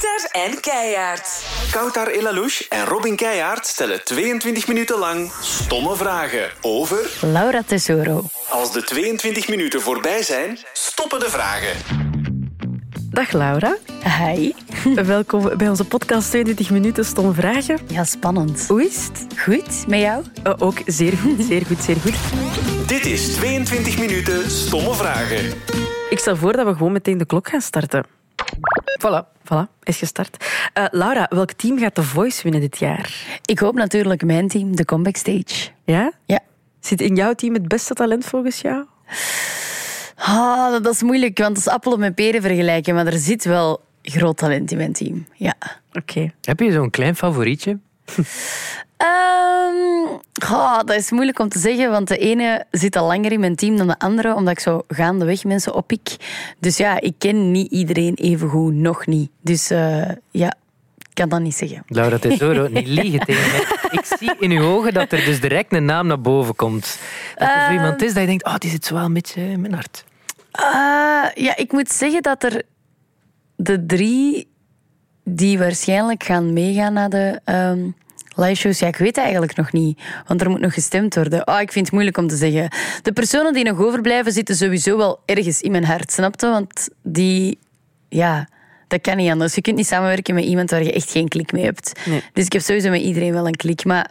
Kouter en Keijaard. Koutar Elalouche en Robin Keijaard stellen 22 minuten lang stomme vragen over... Laura Tesoro. Als de 22 minuten voorbij zijn, stoppen de vragen. Dag Laura. Hi. Welkom bij onze podcast 22 minuten stomme vragen. Ja, spannend. Hoe is het? Goed, met jou? Oh, ook zeer goed, zeer goed, zeer goed. Dit is 22 minuten stomme vragen. Ik stel voor dat we gewoon meteen de klok gaan starten. Voilà, voilà, is gestart. Eh, Laura, welk team gaat The Voice winnen dit jaar? Ik hoop natuurlijk mijn team, de Comeback Stage. Ja? Ja. Zit in jouw team het beste talent volgens jou? Ah, dat is moeilijk, want dat is appelen met peren vergelijken. Maar er zit wel groot talent in mijn team. Ja. Oké. Heb je zo'n klein favorietje? Ehm, ah, dat is moeilijk om te zeggen, want de ene zit al langer in mijn team dan de andere, omdat ik zo gaandeweg mensen oppik. Dus ja, ik ken niet iedereen even goed, nog niet. Dus eh, ja, ik kan dat niet zeggen. Laura Tesoro, niet liegen tegen mij. Ik zie in uw ogen dat er dus direct een naam naar boven komt. Dat er zo iemand is dat je denkt, oh, die zit zo wel een beetje in mijn hart. Ah, ja, ik moet zeggen dat er de drie die waarschijnlijk gaan meegaan naar de ehm live shows, ja, ik weet het eigenlijk nog niet, want er moet nog gestemd worden. Oh, ik vind het moeilijk om te zeggen. De personen die nog overblijven zitten sowieso wel ergens in mijn hart, snapte? Want die, ja, dat kan niet anders. Je kunt niet samenwerken met iemand waar je echt geen klik mee hebt. Nee. Dus ik heb sowieso met iedereen wel een klik. Maar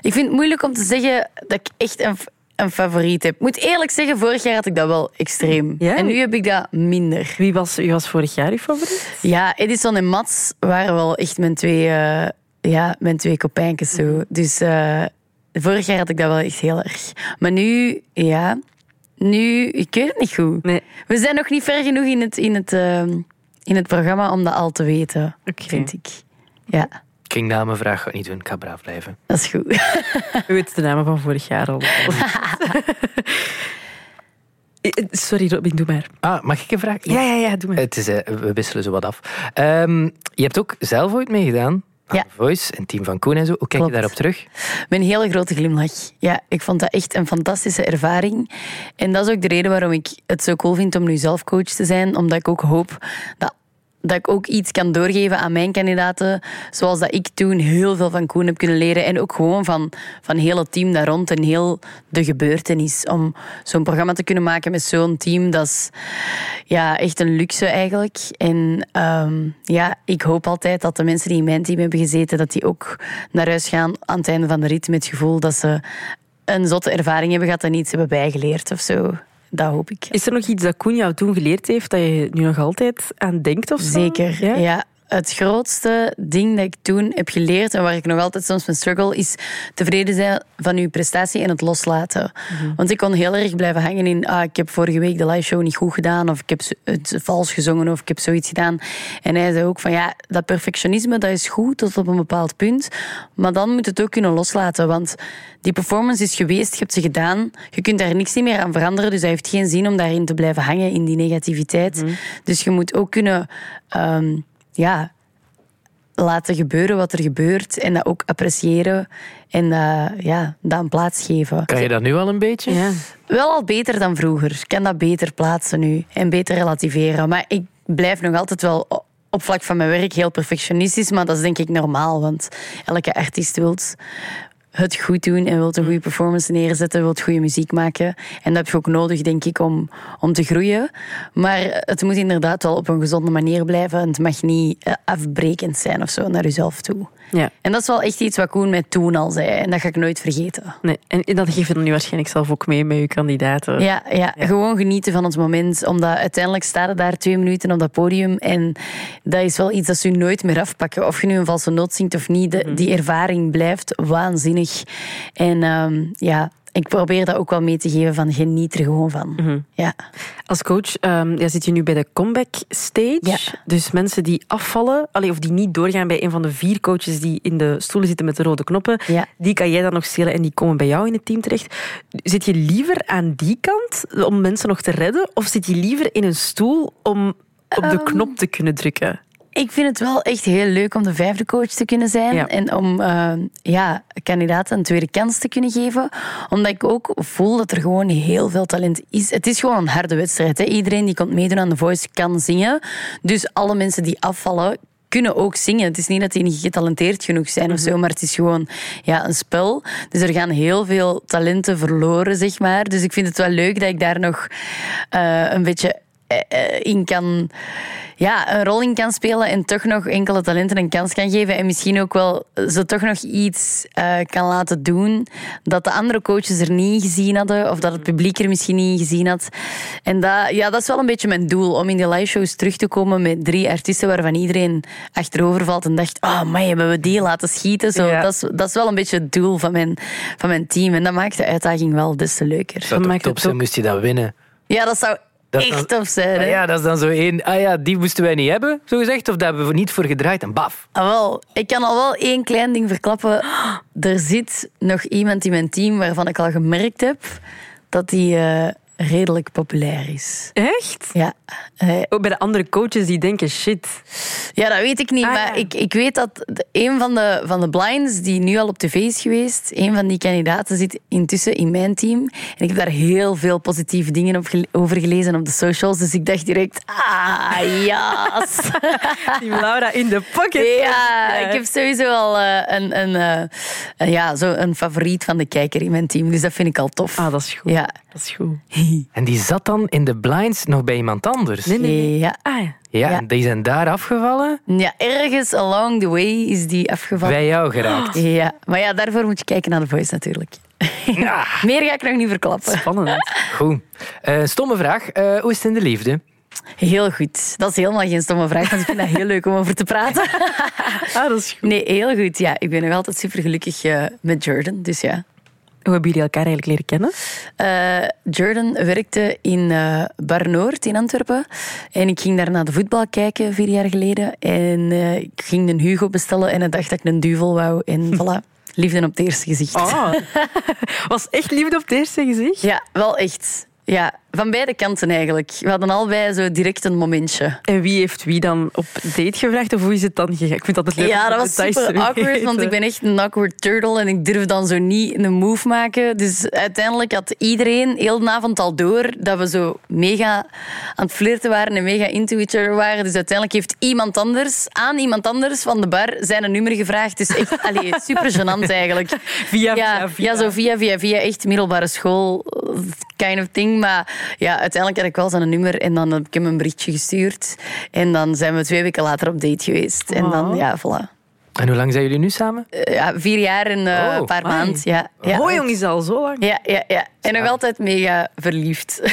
ik vind het moeilijk om te zeggen dat ik echt een, een favoriet heb. Ik moet eerlijk zeggen, vorig jaar had ik dat wel extreem. Ja? En nu heb ik dat minder. Wie was, wie was vorig jaar je favoriet? Ja, Edison en Mats waren wel echt mijn twee, eh ja, mijn twee kopijntjes zo. Dus eh, vorig jaar had ik dat wel echt heel erg. Maar nu, ja, nu, ik weet het niet goed. Nee. We zijn nog niet ver genoeg in het, in het, ehm, in het programma om dat al te weten, vind ik. Ja, Ik ging na mijn vraag niet doen, ik ga braaf blijven. dat is goed. U weet de namen van vorig jaar al. Eh, Sorry Robin, doe maar. Ah, mag ik een vraag? Ja, ja, ja, doe maar. Het is, eh, we wisselen zo wat af. Ehm, je hebt ook zelf ooit meegedaan. Aan Ja. The Voice en team van Koen en zo. Hoe kijk Klopt. je daarop terug? Met een hele grote glimlach. Ja, ik vond dat echt een fantastische ervaring. En dat is ook de reden waarom ik het zo cool vind om nu zelf coach te zijn. Omdat ik ook hoop dat, dat ik ook iets kan doorgeven aan mijn kandidaten. Zoals dat ik toen heel veel van Koen heb kunnen leren. En ook gewoon van, van heel het team daar rond en heel de gebeurtenis. Om zo'n programma te kunnen maken met zo'n team, dat is ja, echt een luxe eigenlijk. En ehm, ja, ik hoop altijd dat de mensen die in mijn team hebben gezeten, dat die ook naar huis gaan aan het einde van de rit met het gevoel dat ze een zotte ervaring hebben gehad en iets hebben bijgeleerd of zo. Dat hoop ik. Is er nog iets dat Koen jou toen geleerd heeft dat je nu nog altijd aan denkt of zo? Zeker, Ja? ja? Het grootste ding dat ik toen heb geleerd en waar ik nog altijd soms mee struggle, is tevreden zijn van uw prestatie en het loslaten. Want ik kon heel erg blijven hangen in, ah, ik heb vorige week de live show niet goed gedaan, of ik heb het vals gezongen, of ik heb zoiets gedaan. En hij zei ook van, ja, dat perfectionisme, dat is goed tot op een bepaald punt, maar dan moet het ook kunnen loslaten, want die performance is geweest, je hebt ze gedaan, je kunt daar niks meer aan veranderen, dus dat heeft geen zin om daarin te blijven hangen, in die negativiteit. Dus je moet ook kunnen... ehm, ja, laten gebeuren wat er gebeurt en dat ook appreciëren en eh, ja, dat een plaats geven. Kan je dat nu al een beetje? Ja. Wel al beter dan vroeger. Ik kan dat beter plaatsen nu en beter relativeren. Maar ik blijf nog altijd wel op vlak van mijn werk heel perfectionistisch, maar dat is denk ik normaal, want elke artiest wil het goed doen en wil een goede performance neerzetten, wil goede muziek maken. En dat heb je ook nodig, denk ik, om, om te groeien. Maar het moet inderdaad wel op een gezonde manier blijven. en Het mag niet eh, afbrekend zijn of zo naar jezelf toe. Ja. En dat is wel echt iets wat Koen mij toen al zei. En dat ga ik nooit vergeten. Nee, en dat geef je dan nu waarschijnlijk zelf ook mee met je kandidaten. Ja, ja, gewoon genieten van het moment. Omdat uiteindelijk staat er daar twee minuten op dat podium. En dat is wel iets dat ze nooit meer afpakken. Of je nu een valse noot zingt of niet. de- die ervaring blijft waanzinnig. En ehm, ja, ik probeer dat ook wel mee te geven van geniet er gewoon van. Ja. Als coach ehm, ja, zit je nu bij de comeback stage. Ja. Dus mensen die afvallen, allee, of die niet doorgaan bij een van de vier coaches die in de stoelen zitten met de rode knoppen, Ja. die kan jij dan nog stelen en die komen bij jou in het team terecht. Zit je liever aan die kant om mensen nog te redden, of zit je liever in een stoel om op de Ehm. knop te kunnen drukken? Ik vind het wel echt heel leuk om de vijfde coach te kunnen zijn. Ja. En om eh, ja, kandidaten een tweede kans te kunnen geven. Omdat ik ook voel dat er gewoon heel veel talent is. Het is gewoon een harde wedstrijd. Hè. Iedereen die komt meedoen aan The Voice kan zingen. Dus alle mensen die afvallen kunnen ook zingen. Het is niet dat die niet getalenteerd genoeg zijn of zo, maar het is gewoon ja, een spel. Dus er gaan heel veel talenten verloren, zeg maar. Dus ik vind het wel leuk dat ik daar nog eh, een beetje in kan, ja, een rol in kan spelen en toch nog enkele talenten een kans kan geven en misschien ook wel ze toch nog iets eh, kan laten doen dat de andere coaches er niet gezien hadden of dat het publiek er misschien niet gezien had. En dat, ja, dat is wel een beetje mijn doel, om in de live shows terug te komen met drie artiesten waarvan iedereen achterover valt en dacht, oh man, hebben we die laten schieten? Zo, Ja. dat, is, dat is wel een beetje het doel van mijn, van mijn team en dat maakt de uitdaging wel des te leuker. Zou top zijn, moest je dat winnen. Ja, dat zou Dat echt dan- hè? Ah ja, dat is dan zo één. Ah ja, die moesten wij niet hebben, zo gezegd. Of daar hebben we niet voor gedraaid en baf. Ah, wel, ik kan al wel één klein ding verklappen. Er zit nog iemand in mijn team waarvan ik al gemerkt heb dat die eh, redelijk populair is. Echt? Ja, eh, Ook bij de andere coaches die denken, shit. ja dat weet ik niet. Ah, maar ja. ik, ik weet dat een van de, van de blinds die nu al op tv is geweest, een van die kandidaten zit intussen in mijn team. En ik heb daar heel veel positieve dingen op gele- over gelezen op de socials. Dus ik dacht direct, ah, ja. Team Laura in de pocket. Ja, ik heb sowieso al eh, een, een, eh, een- ja, zo een favoriet van de kijker in mijn team. Dus dat vind ik al tof. Ah, dat is goed. Ja. Dat is goed. En die zat dan in de blinds nog bij iemand anders. Nee, nee, nee. Ja. Ah, ja. Ja, Ja. en die zijn daar afgevallen. ja, ergens along the way is die afgevallen. Bij jou geraakt. Ja, maar ja, daarvoor moet je kijken naar de voice natuurlijk. Meer ga ik nog niet verklappen. Spannend. goed. Eh, stomme vraag. Eh, hoe is het in de liefde? Heel goed. Dat is helemaal geen stomme vraag, want ik vind dat heel leuk om over te praten. Ah, dat is goed. Nee, heel goed. Ja, ik ben nog altijd super gelukkig met Jordan. Dus ja. Hoe hebben jullie elkaar eigenlijk leren kennen? Eh, Jordan werkte in Bar Noord in Antwerpen. En ik ging daar naar de voetbal kijken vier jaar geleden. En eh, ik ging een Hugo bestellen en ik dacht dat ik een duvel wou. En voilà, liefde op het eerste gezicht. Oh. Was echt liefde op het eerste gezicht? Ja, wel echt. Ja, van beide kanten eigenlijk. We hadden allebei zo direct een momentje. En wie heeft wie dan op date gevraagd? Of hoe is het dan gegaan? Ik vind dat het leuk Ja, dat was super awkward, want ik ben echt een awkward turtle en ik durf dan zo niet een move maken. Dus uiteindelijk had iedereen heel de avond al door dat we zo mega aan het flirten waren en mega into each other waren. Dus uiteindelijk heeft iemand anders aan iemand anders van de bar zijn nummer gevraagd. Dus echt allee, super gênant eigenlijk. Via, ja, via, via. ja, zo via, via, via. Echt middelbare school kind of thing. Maar ja, uiteindelijk had ik wel zijn nummer en dan heb ik hem een berichtje gestuurd. En dan zijn we twee weken later op date geweest. En dan, Oh. ja, voilà. En hoe lang zijn jullie nu samen? Eh, ja, vier jaar en eh, Oh, een paar maanden. Ja, ja. Oh, jong, is al zo lang. Ja, ja, ja. En nog altijd mega verliefd.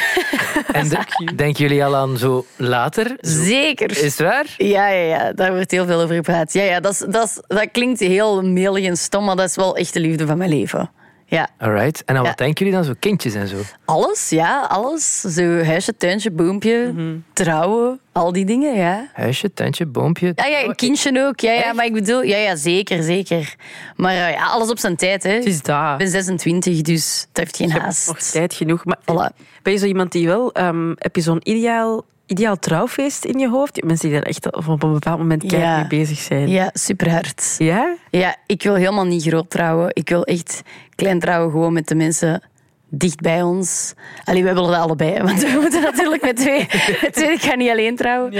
En de- denken jullie al aan zo later? Zeker. Is het waar? Ja, ja, ja, daar wordt heel veel over gepraat. Ja, ja, dat, is, dat, is, dat klinkt heel melig en stom, maar dat is wel echt de liefde van mijn leven. Ja, Alright. En dan Ja. wat denken jullie dan? Zo kindjes en zo? alles, ja, alles. Zo huisje, tuintje, boompje, trouwen, al die dingen, ja. Huisje, tentje, boompje. Ja, ja, een kindje ook. Ja, ja, maar ik bedoel, ja, ja, zeker, zeker. Maar eh, ja, alles op zijn tijd, hè. Het is daar. Ik ben 26, dus het heeft geen Je hebt haast. nog tijd genoeg. Maar Voilà. ben je zo iemand die wel... ehm, heb je zo'n ideaal, ideaal trouwfeest in je hoofd? Mensen die daar echt op een bepaald moment keihard Ja. mee bezig zijn. Ja, super hard. Ja? Ja, ik wil helemaal niet groot trouwen. Ik wil echt klein trouwen, gewoon met de mensen dicht bij ons. Allee, wij willen dat allebei, want we moeten natuurlijk met twee. Met twee ik ga niet alleen trouwen.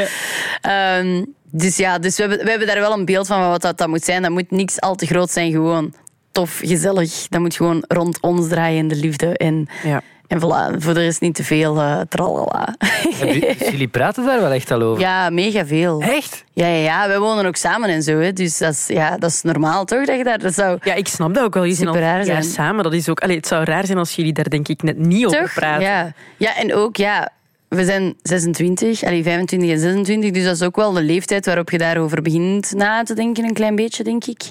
Ehm, dus ja, dus we hebben, we hebben daar wel een beeld van wat dat, dat moet zijn. Dat moet niks al te groot zijn, gewoon tof, gezellig. Dat moet gewoon rond ons draaien in de liefde. En, Ja. En voilà, voor de rest niet te veel uh, tralala. Hebben jullie- dus jullie praten daar wel echt al over? Ja, mega veel. Echt? Ja, ja, ja, wij wonen ook samen en zo. Hè. Dus dat is, ja, dat is normaal, toch? Dat je daar, dat zou... Ja, ik snap dat ook wel. Je zijn al raar zijn. samen. Dat is ook, allee, het zou raar zijn als jullie daar denk ik net niet over praten. Ja. ja, en ook, ja, we zijn 26, allee, 25 en 26, dus dat is ook wel de leeftijd waarop je daarover begint na te denken, een klein beetje, denk ik.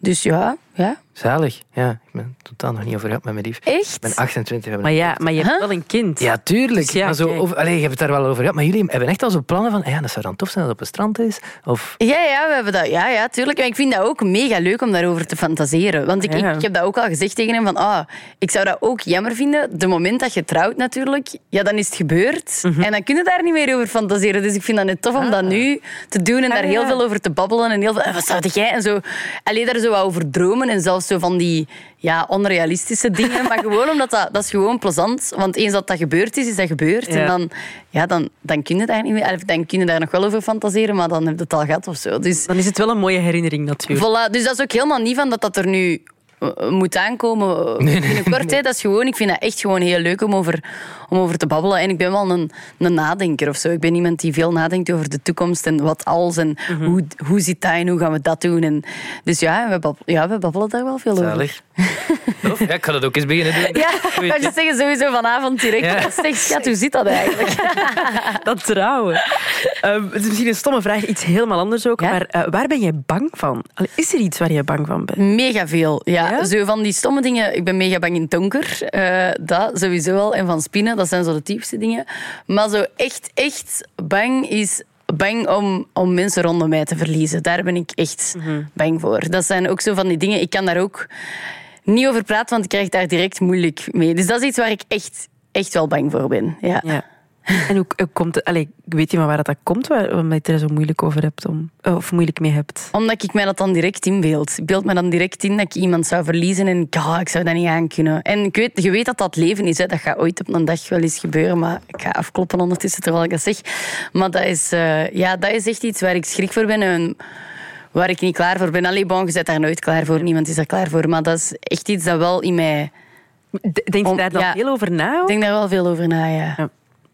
Dus ja, ja. Zalig. Ja, ik ben totaal nog niet over gehad met mijn lief. Echt? Ik ben 28. we hebben Maar ja, maar je hebt Huh? wel een kind. Ja, tuurlijk. Dus ja, maar zo over, allee, je hebt het daar wel over gehad. Maar jullie hebben echt al zo plannen van... Ja, dat zou dan tof zijn als het op een strand is. Of... Ja, ja, we hebben dat. Ja, ja, tuurlijk. Maar ik vind dat ook mega leuk om daarover te fantaseren. Want ik, Ja. ik, ik heb dat ook al gezegd tegen hem van, ah, ik zou dat ook jammer vinden. De moment dat je trouwt natuurlijk, ja, dan is het gebeurd. Mhm. En dan kun je daar niet meer over fantaseren. Dus ik vind dat net tof om dat nu te doen en daar Ah, heel ja. veel over te babbelen. En heel veel, "Eh, wat zou jij? En zo, alleen daar zo wat over dromen en zelfs zo van die ja, onrealistische dingen. maar gewoon omdat dat, dat is gewoon plezant. Want eens dat dat gebeurd is, is dat gebeurd. Ja. En dan, ja, dan, dan kun je daar niet meer... Dan kun je daar nog wel over fantaseren, maar dan heb je het al gehad of zo. Dus, Dan is het wel een mooie herinnering natuurlijk. voilà, dus dat is ook helemaal niet van dat dat er nu eh, moet aankomen binnenkort. hè. Dat is gewoon, ik vind dat echt gewoon heel leuk om over, om over te babbelen. En ik ben wel een, een nadenker of zo. Ik ben iemand die veel nadenkt over de toekomst en wat als en Mhm. hoe, hoe zit dat en hoe gaan we dat doen. En, dus ja we, bab- ja, we babbelen daar wel veel over. Zalig. Ja, ik ga dat ook eens beginnen doen. Ja, ik je zeggen sowieso vanavond direct. Ja. Zeg, schat, hoe zit dat eigenlijk? Dat trouwen. Ehm, het is misschien een stomme vraag, iets helemaal anders ook. Ja? Maar eh, waar ben jij bang van? Is er iets waar je bang van bent? Mega veel, ja. Ja? Zo van die stomme dingen. Ik ben mega bang in donker. Eh, dat sowieso wel. En van spinnen, dat zijn zo de typische dingen. Maar zo echt, echt bang is bang om, om mensen rondom mij te verliezen. Daar ben ik echt bang voor. Dat zijn ook zo van die dingen. Ik kan daar ook niet over praten, want ik krijg daar direct moeilijk mee. Dus dat is iets waar ik echt, echt wel bang voor ben. Ja. Ja. En hoe, hoe komt het? Allee, weet je maar waar dat, dat komt, waar, je er zo moeilijk over hebt? Om, of moeilijk mee hebt? Omdat ik mij dat dan direct inbeeld. Ik beeld me dan direct in dat ik iemand zou verliezen en ja, ik zou dat niet aankunnen. En ik weet, je weet dat dat leven is. Hè. Dat gaat ooit op een dag wel eens gebeuren. Maar ik ga afkloppen ondertussen terwijl ik dat zeg. Maar dat is, eh, ja, dat is echt iets waar ik schrik voor ben en waar ik niet klaar voor ben. Allee, bon, je bent daar nooit klaar voor. Niemand is daar klaar voor. Maar dat is echt iets dat wel in mij... Denk je daar dan ja. veel over na? Ik denk daar wel veel over na, ja. Ja.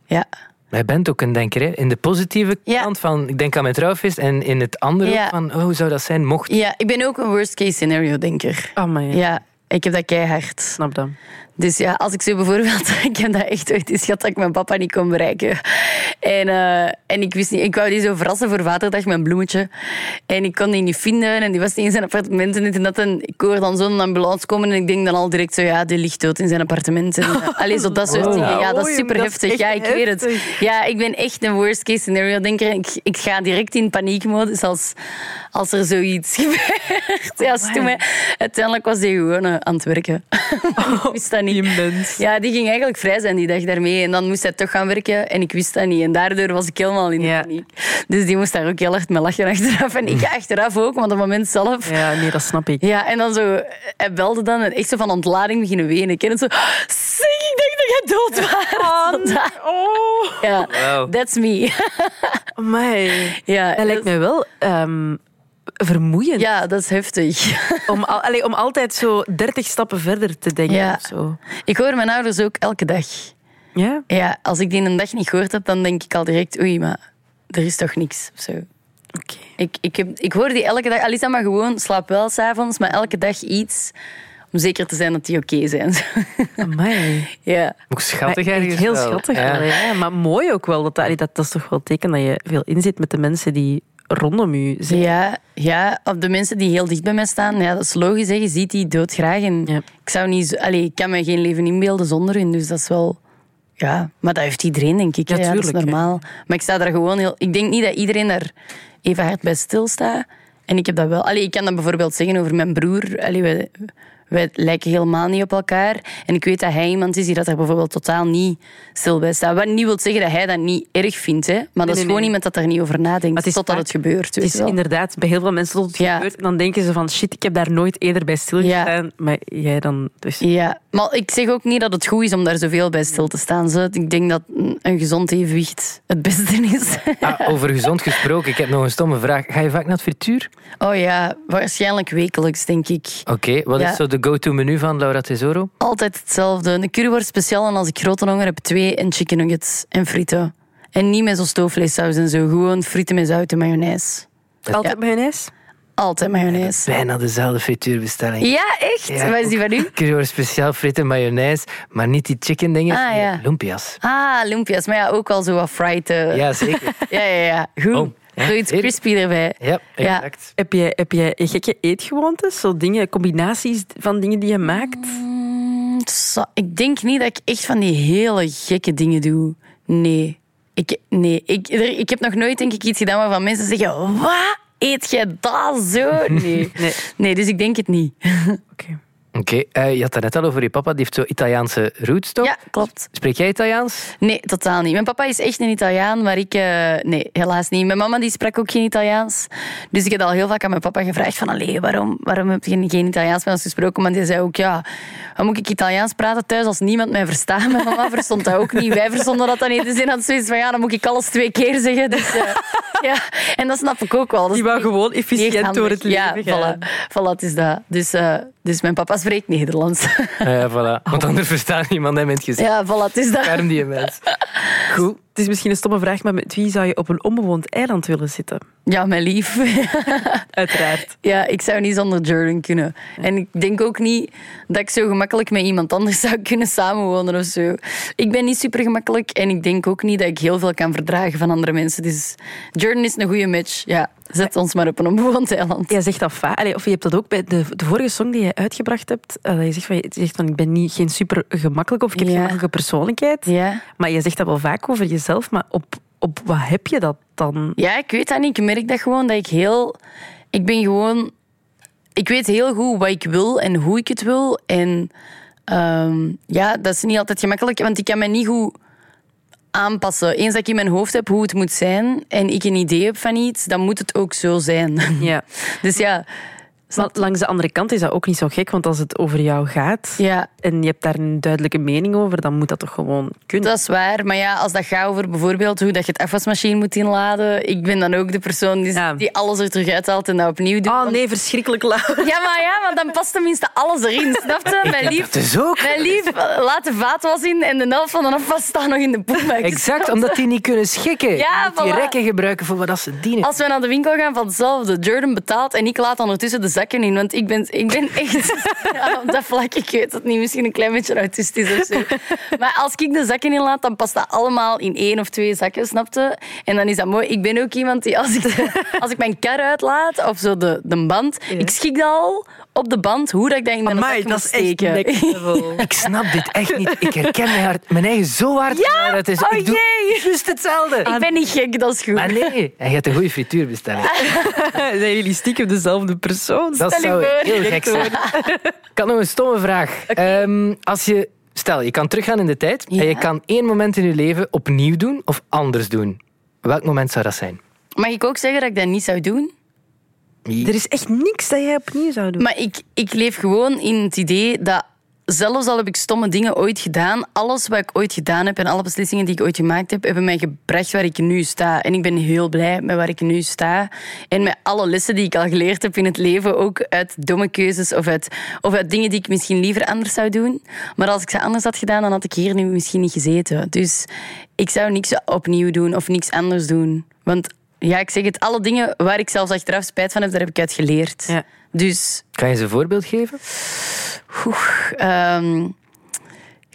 Ja. Maar je bent ook een denker, hè? In de positieve Ja. kant van, ik denk aan mijn trouwfeest. En in het andere Ja. van, oh, hoe zou dat zijn mocht... ja, ik ben ook een worst case scenario denker. Oh, maar ja. Ja, ik heb dat keihard. Snap dat. Dus ja, als ik zo bijvoorbeeld... Ik heb dat echt ooit eens gehad dat ik mijn papa niet kon bereiken. En, eh, en ik wist niet... Ik wou die zo verrassen voor Vaderdag, mijn bloemetje. En ik kon die niet vinden. En die was niet in zijn appartement en dit en dat. En ik hoor dan zo'n ambulance komen. En ik denk dan al direct zo... Ja, die ligt dood in zijn appartement. En, eh, allee, zo dat soort Wow. dingen. Ja, dat is super heftig. Ja, ik weet het. Ja, ik ben echt een worst case scenario denker. Ik, ik ga direct in paniekmodus als, als er zoiets gebeurt. Ja, hè. Uiteindelijk was die gewoon eh, aan het werken. ik wist dat niet. Mens. Ja, die ging eigenlijk vrij zijn die dag daarmee. En dan moest hij toch gaan werken en ik wist dat niet. En daardoor was ik helemaal in de Ja. paniek. Dus die moest daar ook heel hard mee lachen achteraf. En ik achteraf ook, want op het moment zelf... Ja, nee, dat snap ik. Ja, en dan zo... Hij belde dan en echt zo van ontlading beginnen wenen. Ik ken het zo... Zeg, ik dacht dat jij dood was. Oh, Ja, Wauw. that's me. amai. Ja, Dat lijkt mij wel ehm, vermoeiend. Ja, dat is heftig. Om, al, allee, om altijd zo 30 stappen verder te denken. Ja. Of zo. Ik hoor mijn ouders ook elke dag. Ja? Ja, als ik die een dag niet gehoord heb, dan denk ik al direct... Oei, maar er is toch niks. Of zo. Oké. Ik, ik, heb, ik hoor die elke dag. Alisa, maar gewoon slaap wel s'avonds, maar elke dag iets om zeker te zijn dat die oké zijn. Amai. ja. Ook schattig ergens Heel wel. schattig. Ja. wel, ja. Maar mooi ook wel. Dat, dat, dat, is toch wel teken dat je veel inzit met de mensen die rondom u zijn. Ja, ja, of de mensen die heel dicht bij mij staan, ja, dat is logisch. Hè. Je ziet die doodgraag. En Ja. ik, zou niet, allee, ik kan me geen leven inbeelden zonder hun, dus dat is wel... Ja, maar dat heeft iedereen, denk ik. Ja, dat is hè. normaal. Maar ik sta daar gewoon heel... Ik denk niet dat iedereen daar even hard bij stilstaat. En ik heb dat wel... Allee, ik kan dat bijvoorbeeld zeggen over mijn broer. Allee, wij, wij lijken helemaal niet op elkaar. En ik weet dat hij iemand is die dat er bijvoorbeeld totaal niet stil bij staat. Wat niet wil zeggen dat hij dat niet erg vindt. Hè. Maar dat is gewoon nee. iemand dat daar niet over nadenkt. het is totdat vaak- het gebeurt. Het is wel. inderdaad bij heel veel mensen tot het Ja. gebeurt. En dan denken ze van shit, ik heb daar nooit eerder bij stilgestaan. Maar jij dan... Dus, Ja, maar ik zeg ook niet dat het goed is om daar zoveel bij stil te staan. Zo. Ik denk dat een gezond evenwicht het beste is. Ah, over gezond gesproken, ik heb nog een stomme vraag. Ga je vaak naar het frituur? Oh ja, waarschijnlijk wekelijks, denk ik. Oké, wat Ja. is zo de go-to menu van Laura Tesoro? Altijd hetzelfde. Een curryworst speciaal en als ik grote honger heb, twee en chicken nuggets en frieten. En niet met zo'n stoofvleessaus en zo. Gewoon frieten met zout en mayonaise. Altijd Ja. mayonaise? Altijd mayonaise. Bijna dezelfde frituurbestelling. Ja, echt? Ja, Wat is die van u? Curryworst speciaal frieten, mayonaise, maar niet die chicken dingen. Ah, nee, ja. Lumpia's. Ah, lumpia's. Maar ja, ook wel zo wat fried. eh. Ja, zeker. ja, ja, ja. Goed. Oh, Zoiets zeker. crispy erbij. Ja, Ja. exact. Heb jij, heb jij gekke eetgewoontes? Zo dingen, combinaties van dingen die je maakt? Zo, Ik denk niet dat ik echt van die hele gekke dingen doe. Nee. Ik, nee. Ik, er- ik heb nog nooit denk ik, iets gedaan waarvan mensen zeggen... Wat? Eet jij dat zo? Nee. Nee. Nee, dus ik denk het niet. Oké. Oké, eh, je had het net al over je papa. Die heeft zo Italiaanse roots, toch? Ja, klopt. Spreek jij Italiaans? Nee, totaal niet. Mijn papa is echt een Italiaan, maar ik... eh, nee, helaas niet. Mijn mama die sprak ook geen Italiaans. Dus ik heb al heel vaak aan mijn papa gevraagd van... Allee, waarom, waarom heb je geen Italiaans met ons gesproken? Maar die zei ook, ja... Dan moet ik Italiaans praten thuis als niemand mij verstaat? Mijn mama verstond dat ook niet. Wij verstonden dat dan niet. Dus in had zoiets van, ja, dan moet ik alles twee keer zeggen. Dus, eh, ja. En dat snap ik ook wel. Dat Die is wou gewoon efficiënt door het leven Ja, gaan. voilà. Voilà, het is dat. Dus, eh, dus mijn papa spreekt Nederlands. Ah ja, voilà. Want anders verstaat niemand hem in het gezicht. ja, voilà, het is dat. Arm die mens. Goed. Het is misschien een stomme vraag, maar met wie zou je op een onbewoond eiland willen zitten? Ja, mijn lief. Uiteraard. Ja, ik zou niet zonder Jordan kunnen. En ik denk ook niet dat ik zo gemakkelijk met iemand anders zou kunnen samenwonen of zo. Ik ben niet super gemakkelijk en ik denk ook niet dat ik heel veel kan verdragen van andere mensen. Dus Jordan is een goede match. Ja, zet ons maar op een onbewoond eiland. Jij zegt dat vaak. Of je hebt dat ook bij de, de vorige song die je uitgebracht hebt. eh, dat je zegt van, je zegt van ik ben niet, geen super gemakkelijk of ik heb Ja. geen gemakkelijke persoonlijkheid. Ja. Maar je zegt dat wel vaak over jezelf. Maar op, op wat heb je dat dan? ja, ik weet dat niet. Ik merk dat gewoon dat ik heel... Ik ben gewoon... Ik weet heel goed wat ik wil en hoe ik het wil. En ehm, ja, dat is niet altijd gemakkelijk, want ik kan me niet goed aanpassen. Eens dat ik in mijn hoofd heb hoe het moet zijn en ik een idee heb van iets, dan moet het ook zo zijn. Ja. Dus ja, Maar langs de andere kant is dat ook niet zo gek, want als het over jou gaat ja, en je hebt daar een duidelijke mening over, dan moet dat toch gewoon kunnen. dat is waar. Maar ja, als dat gaat over bijvoorbeeld hoe dat je het afwasmachine moet inladen, ik ben dan ook de persoon die, Ja. die alles er terug uithaalt en dat opnieuw doet. Oh Want- nee, verschrikkelijk lauw. Ja, maar ja, want dan past tenminste alles erin, snap je? Mijn lief, Dus ook. mijn lief laat de vaatwas in en de helft van de afwas staat nog in de poelbak. Exact, omdat die niet kunnen schikken. Ja, die rekken gebruiken voor wat dat ze dienen. Als we naar de winkel gaan van hetzelfde, Jordan betaalt en ik laat ondertussen de zakken in. Want ik ben, ik ben echt... Ja, op dat vlak, ik weet het niet, misschien een klein beetje autistisch of zo. Maar als ik de zakken in laat, dan past dat allemaal in één of twee zakken, snapte? En dan is dat mooi. Ik ben ook iemand die, als ik, als ik mijn kar uitlaat, of zo de, de band, ik schik dat al op de band, hoe dat ik dat in mijn Amai, zak dat is echt. Ik snap dit echt niet. Ik herken mijn, hart, mijn eigen zo hard. Ja? Het is, Oh, ik doe jee. juist hetzelfde. Ik ben niet gek, dat is goed. Maar nee, hij gaat een goede frituur bestellen. Zijn jullie stiekem dezelfde persoon? Dat Stel zou voor. heel gek zijn. Ik had nog een stomme vraag. Ehm, als je, stel, je kan teruggaan in de tijd Ja. en je kan één moment in je leven opnieuw doen of anders doen. Welk moment zou dat zijn? Mag ik ook zeggen dat ik dat niet zou doen? Er is echt niks dat jij opnieuw zou doen. Maar ik, ik leef gewoon in het idee dat zelfs al heb ik stomme dingen ooit gedaan, alles wat ik ooit gedaan heb en alle beslissingen die ik ooit gemaakt heb, hebben mij gebracht waar ik nu sta. En ik ben heel blij met waar ik nu sta. En met alle lessen die ik al geleerd heb in het leven, ook uit domme keuzes of uit, of uit dingen die ik misschien liever anders zou doen. Maar als ik ze anders had gedaan, dan had ik hier nu misschien niet gezeten. Dus ik zou niks opnieuw doen of niks anders doen. Want ja, ik zeg het, alle dingen waar ik zelfs achteraf spijt van heb, daar heb ik uit geleerd. Ja. Dus Kan je ze een voorbeeld geven? Oeh, ehm,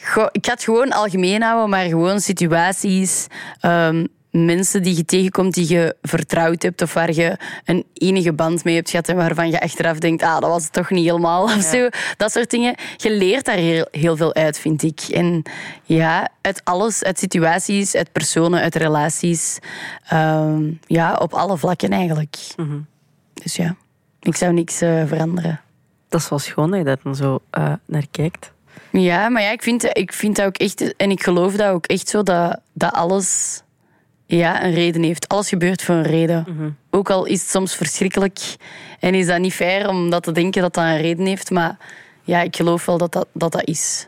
goh, ik ga het gewoon algemeen houden, maar gewoon situaties, ehm, mensen die je tegenkomt die je vertrouwd hebt of waar je een enige band mee hebt gehad en waarvan je achteraf denkt, ah, dat was het toch niet helemaal of zo. Dat soort dingen. Je leert daar heel, heel veel uit, vind ik. En ja, uit alles, uit situaties, uit personen, uit relaties. Ehm, ja, op alle vlakken eigenlijk. Dus ja, ik zou niks eh, veranderen. Dat is wel schoon dat je daar dan zo eh, naar kijkt. Ja, maar ja, ik vind, ik vind dat ook echt, en ik geloof dat ook echt zo, dat, dat alles ja, een reden heeft. Alles gebeurt voor een reden. Ook al is het soms verschrikkelijk en is dat niet fair om dat te denken dat dat een reden heeft, maar ja, ik geloof wel dat dat, dat, dat is.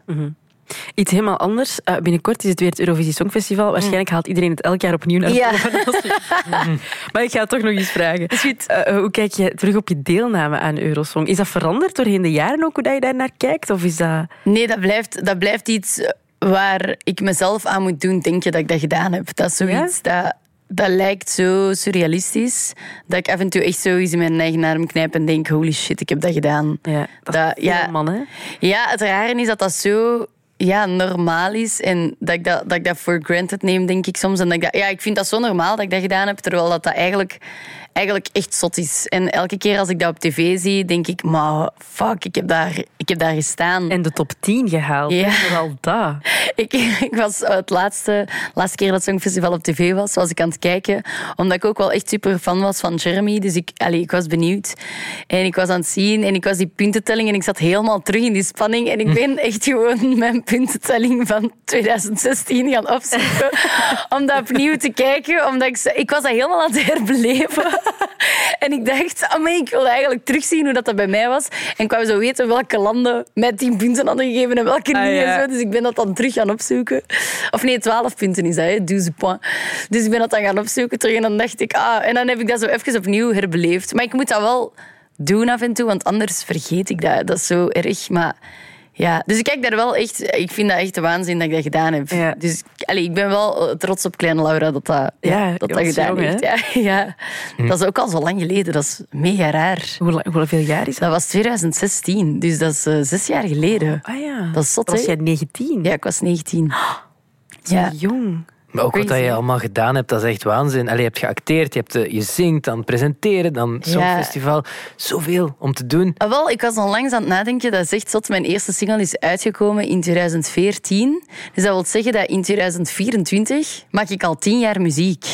Iets helemaal anders. Eh, binnenkort is het weer het Eurovisie Songfestival. Waarschijnlijk haalt iedereen het elk jaar opnieuw naar Ja. Maar ik ga het toch nog eens vragen. Eh, hoe kijk je terug op je deelname aan Eurosong? Is dat veranderd doorheen de jaren ook, hoe dat je daar naar kijkt? Of is dat... Nee, dat blijft, dat blijft iets waar ik mezelf aan moet doen denken dat ik dat gedaan heb. Dat is zoiets dat, dat lijkt zo surrealistisch, dat ik af en toe echt zo eens in mijn eigen arm knijp en denk, holy shit, ik heb dat gedaan. Ja, dat Dat- is ja. man, hè? Ja, het rare is dat dat zo ja, normaal is en dat ik dat, dat ik dat voor granted neem, denk ik soms. En dat ik, dat, ja, ik vind dat zo normaal dat ik dat gedaan heb, terwijl dat, dat eigenlijk, eigenlijk echt zot is. En elke keer als ik dat op tv zie, denk ik, maar fuck, ik heb daar, ik heb daar gestaan. En de top 10 gehaald. Ja. Vooral dat. ik, ik was eh, het laatste, laatste keer dat Songfestival op tv was, was ik aan het kijken. Omdat ik ook wel echt super fan was van Jeremy. Dus ik, allee, ik was benieuwd. En ik was aan het zien en ik was die puntentelling en ik zat helemaal terug in die spanning. En ik ben echt gewoon mijn puntentelling van 2016 gaan opzoeken. om dat opnieuw te kijken. Omdat ik, ik was dat helemaal aan het herbeleven. En ik dacht, oh ik wil eigenlijk terugzien hoe dat, dat bij mij was. En ik wou zo weten welke landen mij 10 punten hadden gegeven en welke niet. Ah, ja. en zo. Dus ik ben dat dan terug gaan opzoeken. Of nee, 12 punten is dat, hè? 12 points. Dus ik ben dat dan gaan opzoeken terug en dan dacht ik, ah, en dan heb ik dat zo even opnieuw herbeleefd. Maar ik moet dat wel doen af en toe, want anders vergeet ik dat. Dat is zo erg, maar... Ja, dus ik kijk daar wel echt... Ik vind dat echt de waanzin dat ik dat gedaan heb. Ja. Dus allee, ik ben wel eh, trots op kleine Laura dat dat, Ja, dat, dat gedaan jong, heeft. Ja, ja. Dat is ook al zo lang geleden. Dat is mega raar. Hoe, hoeveel jaar is dat? Dat was 2016, dus dat is eh, zes jaar geleden. Ah ja. Dat is zot, Was jij 19? Ja, ik was 19. Zo Ja. jong. Maar ook wat je allemaal gedaan hebt, dat is echt waanzin. Allee, je hebt geacteerd, je, hebt, eh, je zingt, dan presenteren, dan Ja. Songfestival. Zoveel om te doen. Ah, wel, ik was onlangs aan het nadenken. Dat is echt zot. Mijn eerste single is uitgekomen in 2014. Dus dat wil zeggen dat in 2024 maak ik al tien jaar muziek.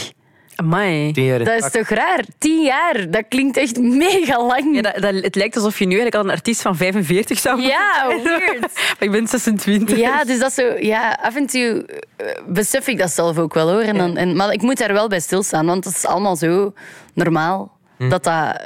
Amai. Tien jaar in Dat is toch raar? Tien jaar, dat klinkt echt mega lang. Ja, dat, dat- het lijkt alsof je nu eigenlijk al een artiest van 45 zou moeten Ja, zijn. weird. Maar ik ben 26. Ja, dus dat zo, ja, af en toe eh, besef ik dat zelf ook wel hoor. En dan, en, maar ik moet daar wel bij stilstaan, want dat is allemaal zo normaal. Dat, dat,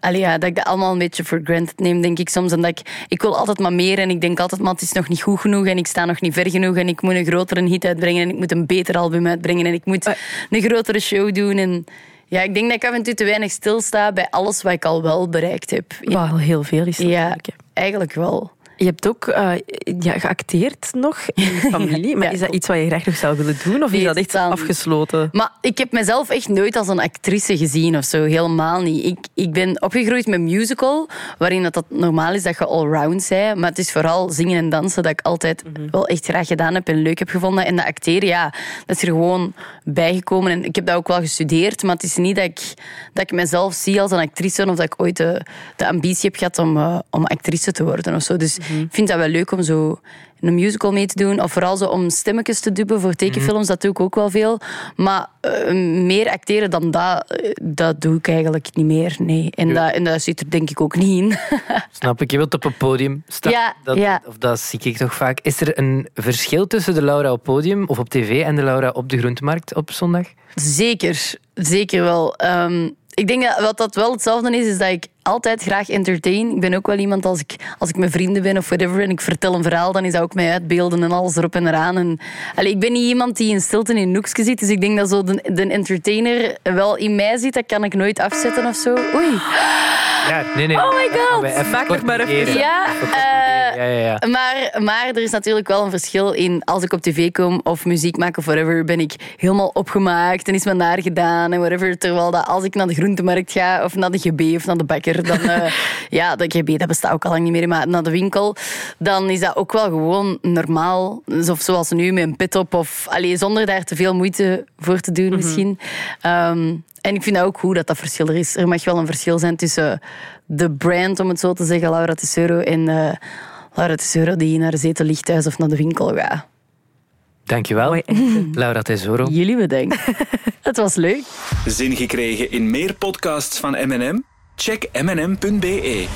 allee, ja, dat ik dat allemaal een beetje for granted neem, denk ik soms. En dat ik, ik wil altijd maar meer en ik denk altijd, maar het is nog niet goed genoeg en ik sta nog niet ver genoeg en ik moet een grotere hit uitbrengen en ik moet een beter album uitbrengen en ik moet een grotere show doen. En ja, ik denk dat ik af en toe te weinig stilsta bij alles wat ik al wel bereikt heb. Wat al heel veel is Ja, natuurlijk. hè. eigenlijk wel. Je hebt ook eh, ja, geacteerd nog in je familie. Maar Ja, is dat iets wat je graag nog zou willen doen? Of is dat echt afgesloten? Maar ik heb mezelf echt nooit als een actrice gezien of zo. Helemaal niet. Ik, ik ben opgegroeid met musical, waarin dat, dat normaal is dat je allround bent. Maar het is vooral zingen en dansen dat ik altijd wel echt graag gedaan heb en leuk heb gevonden. En dat acteren, ja, dat is er gewoon bijgekomen. En ik heb dat ook wel gestudeerd, maar het is niet dat ik, dat ik mezelf zie als een actrice of dat ik ooit de, de ambitie heb gehad om, eh, om actrice te worden of zo. Dus ik vind dat wel leuk om zo een musical mee te doen. Of vooral zo om stemmetjes te dubben voor tekenfilms, dat doe ik ook wel veel. Maar eh, meer acteren dan dat, eh, dat doe ik eigenlijk niet meer. Nee. En, dat, en dat zit er denk ik ook niet in. Snap ik, je wilt op een podium staan. Ja, dat, ja. Of dat zie ik toch vaak. Is er een verschil tussen de Laura op podium of op tv en de Laura op de groentemarkt op zondag? Zeker, zeker wel. Ehm, ik denk dat wat dat wel hetzelfde is, is dat ik altijd graag entertain. Ik ben ook wel iemand als ik, als ik met vrienden ben of whatever en ik vertel een verhaal, dan is dat ook mij uitbeelden en alles erop en eraan. En, allee, ik ben niet iemand die in stilte in een hoekje zit, dus ik denk dat zo de, de entertainer wel in mij zit. Dat kan ik nooit afzetten of zo. Oei. Ja, nee, nee. Oh my god. Maak maar even. Ja. Ja, ja, ja. Maar, maar er is natuurlijk wel een verschil in als ik op tv kom of muziek maak of whatever, ben ik helemaal opgemaakt en is mijn haar gedaan en whatever. Terwijl dat als ik naar de groentemarkt ga of naar de GB of naar de bakker, dan eh, ja, de GB dat bestaat ook al lang niet meer, maar naar de winkel, dan is dat ook wel gewoon normaal. Of zoals nu met een pit op of allee, zonder daar te veel moeite voor te doen misschien. Ehm, en ik vind dat ook goed dat dat verschil er is. Er mag wel een verschil zijn tussen de brand, om het zo te zeggen, Laura Tesoro, en eh, Laura Tesoro die naar de zetel ligt thuis of naar de winkel gaat. Dankjewel. Mooi. Laura Tesoro. Jullie bedankt. Het was leuk. Zin gekregen in meer podcasts van M&M? Check mnm.be.